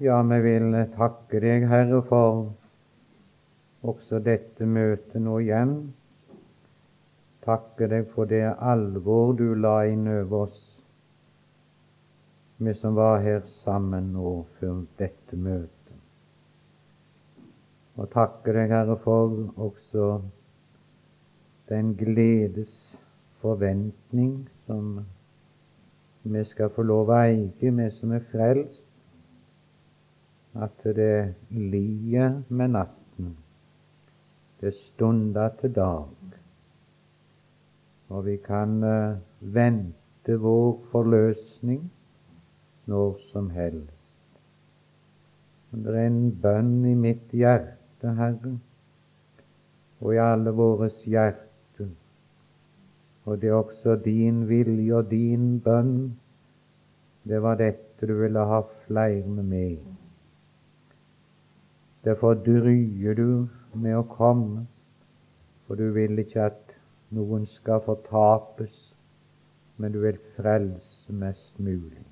Ja, vi vil takke deg, Herre, for også dette møtet nå igjen. Takke deg for det alvor du la inn over oss, vi som var her sammen nå før dette møtet. Og takke deg, Herre, for også den gledes forventning som vi skal få lov å eie, vi som er frelst at det lier med natten, det stunder til dag, og vi kan uh, vente vår forløsning når som helst. Det er en bønn i mitt hjerte, Herre, og i alle våres hjerte, og det er også din vilje og din bønn. Det var dette du ville ha flere med. Derfor dryer du med å komme, for du vil ikke at noen skal fortapes, men du vil frelse mest mulig.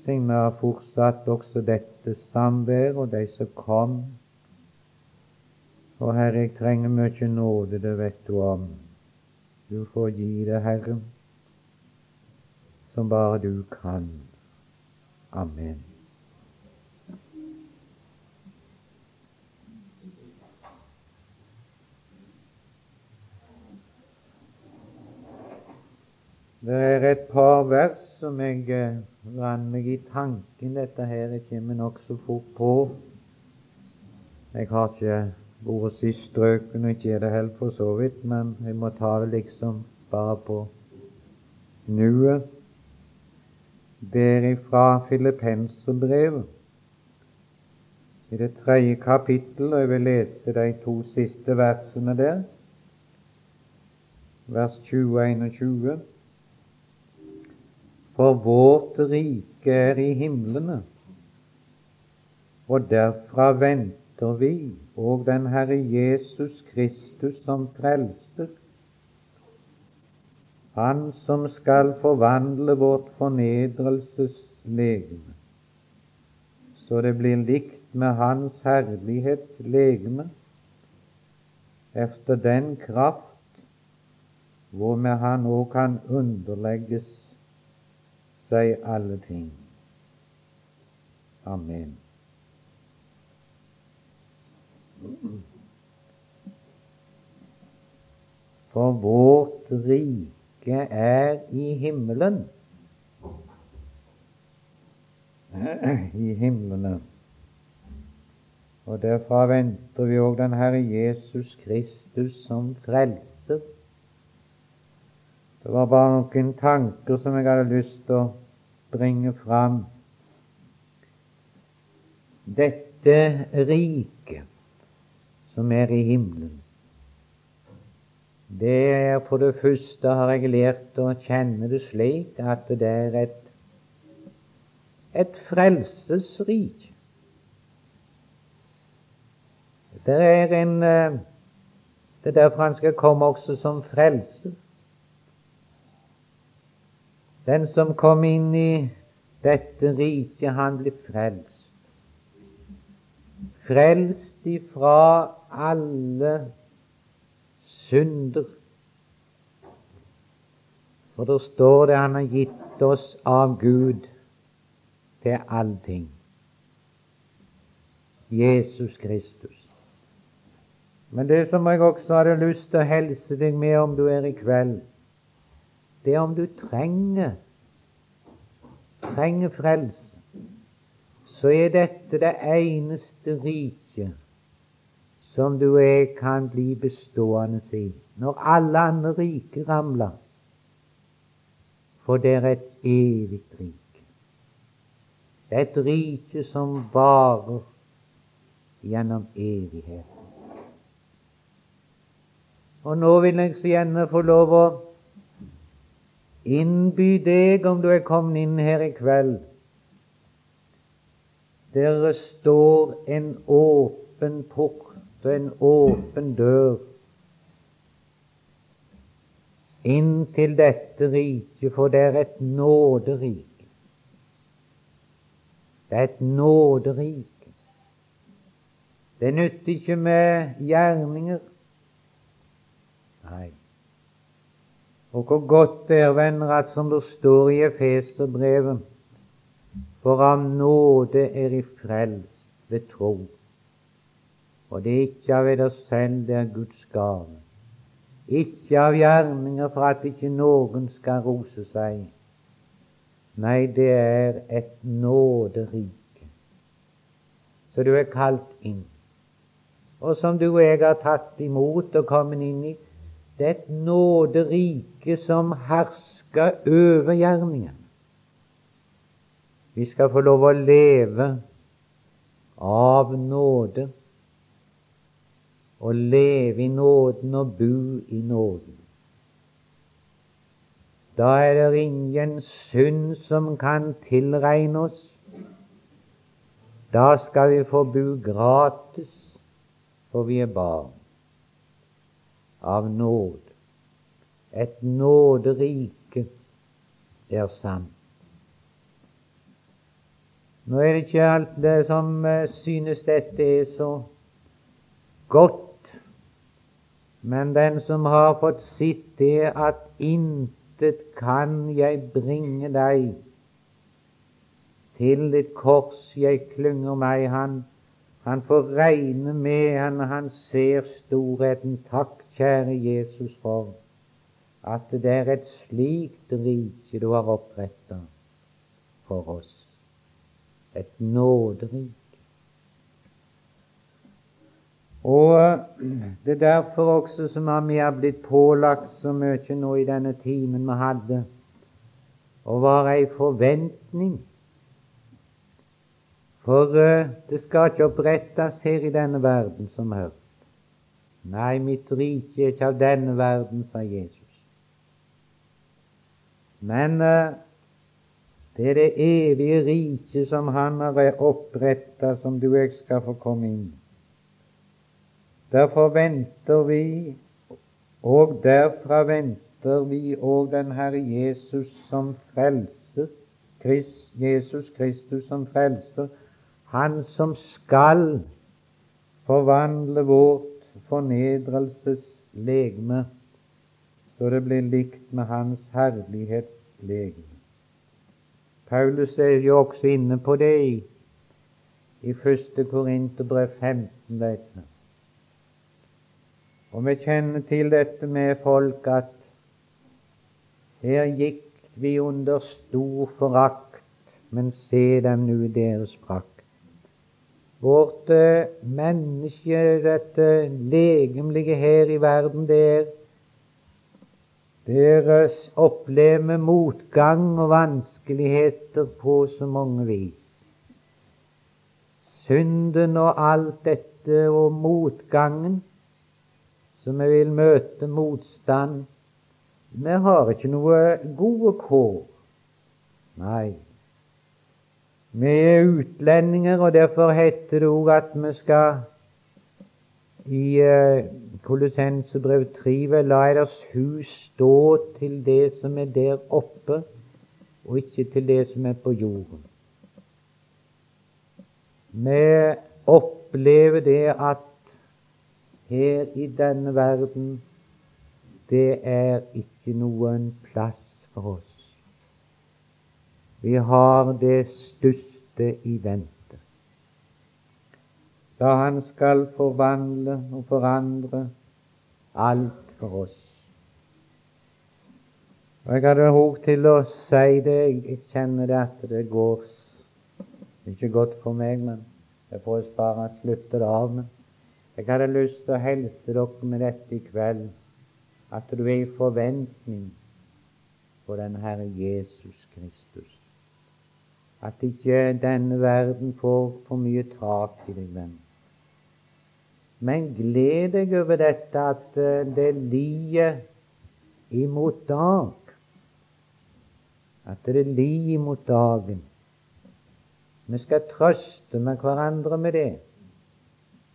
Signe har fortsatt også dette samvær og de som kom. Og Herre, jeg trenger mye nåde, det vet du om. Du får gi det, Herre, som bare du kan. Amen. Det er et par vers som jeg rant meg i tanken. Dette her jeg kommer nokså fort på. Jeg har ikke vært sist strøken, og ikke er det heller for så vidt, men jeg må ta det liksom bare på nuet. Det er ifra Filippenserbrevet, i det tredje kapittel, og jeg vil lese de to siste versene der, vers 20 og 21. For vårt rike er i himlene, og derfra venter vi og den Herre Jesus Kristus som frelser. Han som skal forvandle vårt fornedrelseslegeme, så det blir likt med Hans herlighetslegeme, efter den kraft hvormed Han òg kan underlegges seg alle ting. Amen. For vårt rike er i himmelen. I himlene. Og derfra venter vi òg den Herre Jesus Kristus som frelser. Det var bare noen tanker som jeg hadde lyst til å bringe fram. Dette riket som er i himmelen, det er for det første, har jeg lært å kjenne det slik, at det er et, et frelsesrike. Det er en eh, Det er derfor han skal komme også som frelser. Den som kom inn i dette riket, han ble frelst. Frelst ifra alle synder. For der står det han har gitt oss av Gud til allting. Jesus Kristus. Men det som jeg også hadde lyst til å helse deg med om du er i kveld, det er om du trenger trenger frelse, så er dette det eneste riket som du jeg kan bli bestående i. Når alle andre rike ramler, for det er et evig rike. Er et rike som varer gjennom evigheten. Og nå vil jeg så gjerne få lov å innby deg om du er kommet inn her i kveld. Der står en åpen port og en åpen dør inn til dette riket, for det er et nåderike. Det er et nåderike. Det nytter ikke med gjerninger. Nei. Og hvor godt det er, venner, at som det står i Efeserbrevet For av nåde er I frelst ved tro. Og det er ikke av dere selv, det er Guds gave. Ikke av gjerninger for at ikke noen skal rose seg. Nei, det er et nåderike. Så du er kalt inn. Og som du og jeg har tatt imot og kommet inn i. Det er et nåderike som hersker over gjerningen. Vi skal få lov å leve av nåde og leve i nåden og bo i nåden. Da er det ingen synd som kan tilregne oss. Da skal vi få bo gratis, for vi er barn av nåd. Et nåderike er sant. Nå er det ikke alt det som eh, synes dette er så godt men den som har fått sitt det at intet kan jeg bringe deg til ditt kors jeg klynger meg, han, han får regne med han, han ser storheten. Takk, kjære Jesus, for at det er et slikt rike du har oppretta for oss. Et nåderike. Og det er derfor også som vi har blitt pålagt så mye nå i denne timen vi hadde, å være ei forventning. For uh, det skal ikke opprettes her i denne verden, som hørt. Nei, mitt rike er ikke av denne verden, sa Jesus. Men uh, det er det evige riket som Han har oppretta, som du og jeg skal få komme inn. Derfor venter vi, og derfra venter vi òg den Herre Jesus som frelser. Christ, Jesus Kristus som frelser. Han som skal forvandle vårt fornedrelseslegeme så det blir likt med Hans herlighetslegeme. Paulus er jo også inne på det i, i 1. Korinterbrev 15. Dette. Og vi kjenner til dette med folk at her gikk vi under stor forakt, men se dem nu i deres prakt. Vårt eh, menneske, dette legemlige her i verden, det er deres opplever motgang og vanskeligheter på så mange vis. Synden og alt dette og motgangen som vi vil møte motstand. Vi har ikke noe gode kår. Nei. Vi er utlendinger, og derfor heter det òg at vi skal i Kolossensebrev Kolossenserbrev 3 vel la eders hus stå til det som er der oppe, og ikke til det som er på jorden. Vi opplever det at her i denne verden, det er ikke noen plass for oss. Vi har det største i vente. Da Han skal forvandle og forandre alt for oss. Og Jeg hadde behov til å si det. Jeg kjenner det at det går ikke godt for meg, men jeg får bare slutte det av Men Jeg hadde lyst til å helse dere med dette i kveld, at du er i forventning på den Herre Jesus Kristus. At ikke denne verden får for mye tak i deg, venn. Men gled deg over dette at eh, det lier imot dag. At det lier imot dagen. Vi skal trøste med hverandre med det.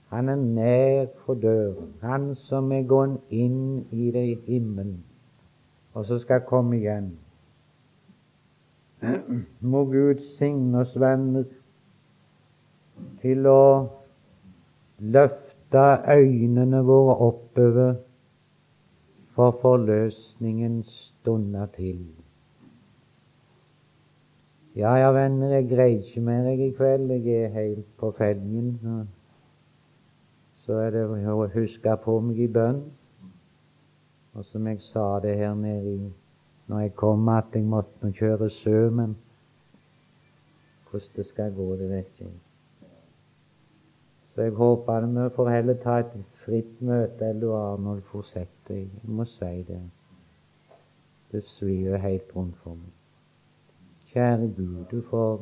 Han er nær for døren, han som er gått inn i det himmelen, og så skal komme igjen. Må Gud signe oss, venner, til å løfte øynene våre oppover for forløsningen stunder til. Ja, ja, venner, jeg greier ikke mer jeg i kveld. Jeg er helt på felgen. Så er det å huske på meg i bønn. Og som jeg sa det her nede i når jeg kom, at jeg måtte kjøre sømen, hvordan det skal gå, det vet jeg. Så jeg håper vi får heller ta et fritt møte, eller du fortsetter. Jeg må si det. Det svir helt rundt for meg. Kjære Gud, du får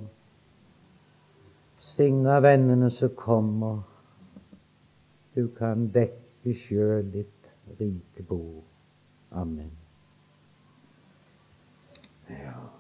signe vennene som kommer. Du kan dekke sjøl ditt rike bord. Amen. Ja.